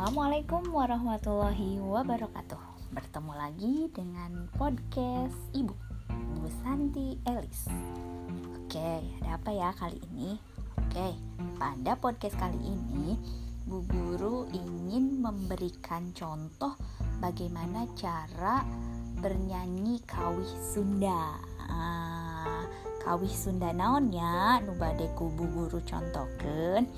Assalamualaikum warahmatullahi wabarakatuh. Bertemu lagi dengan podcast Ibu Bu Santi Elis. Oke, ada apa ya kali ini? Oke, pada podcast kali ini Bu Guru ingin memberikan contoh bagaimana cara bernyanyi kawih Sunda. Ah, Kawih Sunda naonnya nubadeku Bu Guru contohkan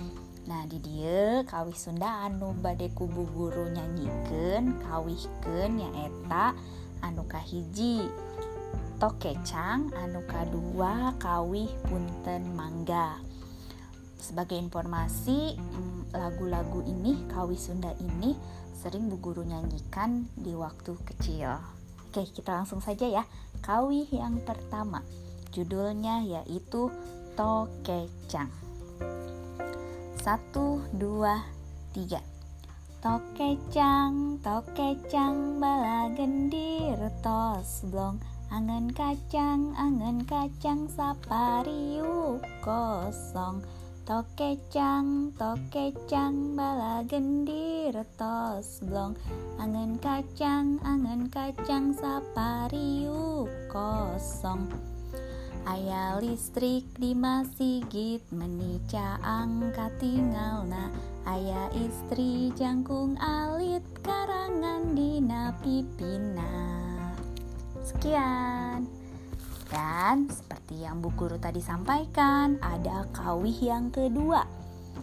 Nah di dia kawih Sunda anu bade kubu guru nyanyiken kawihken yang eta anu kahiji tokecang anu kadua kawih punten mangga. Sebagai informasi mm, lagu-lagu ini kawih Sunda ini sering bu guru nyanyikan di waktu kecil. Oke kita langsung saja ya. Kawih yang pertama judulnya yaitu tokecang satu, dua, tiga. Tokecang, tokecang, bala gendir, tos blong. Angen kacang, angen kacang, sapariu kosong Tokecang, tokecang, bala gendir, tos blong. Angen kacang, angen kacang, sapariu kosong Ayah listrik di masigit menica angka tinggal. Na Ayah istri jangkung alit karangan di pipina Sekian. Dan seperti yang Bu Guru tadi sampaikan Ada kawih yang kedua.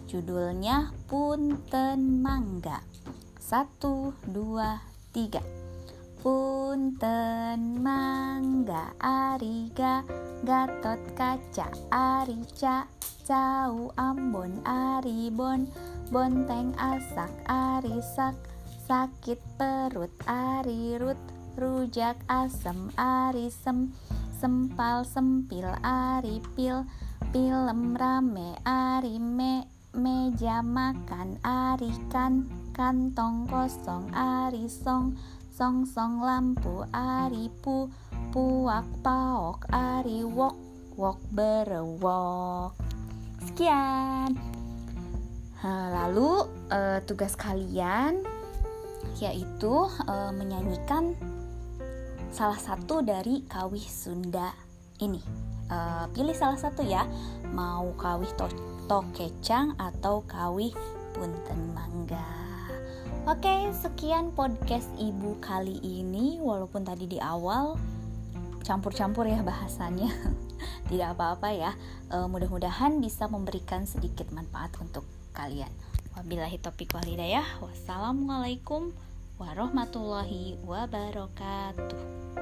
Judulnya Punten Mangga. Satu, dua, tiga. Punten mangga ariga Gatot kaca arica Cau ambon aribon Bonteng asak arisak Sakit perut arirut Rujak asem arisem Sempal sempil aripil Pilem rame arime Meja makan arikan Kantong kosong arisong song song lampu ari pu puak paok ari wok wok berewok. Sekian. Lalu uh, tugas kalian yaitu uh, menyanyikan salah satu dari kawih Sunda ini. Uh, pilih salah satu ya. Mau kawih to, to atau kawih punten mangga Oke, sekian podcast ibu kali ini. Walaupun tadi di awal campur-campur ya bahasanya, tidak apa-apa ya. E, mudah-mudahan bisa memberikan sedikit manfaat untuk kalian. Wabillahi topik walidayah. Wassalamualaikum warahmatullahi wabarakatuh.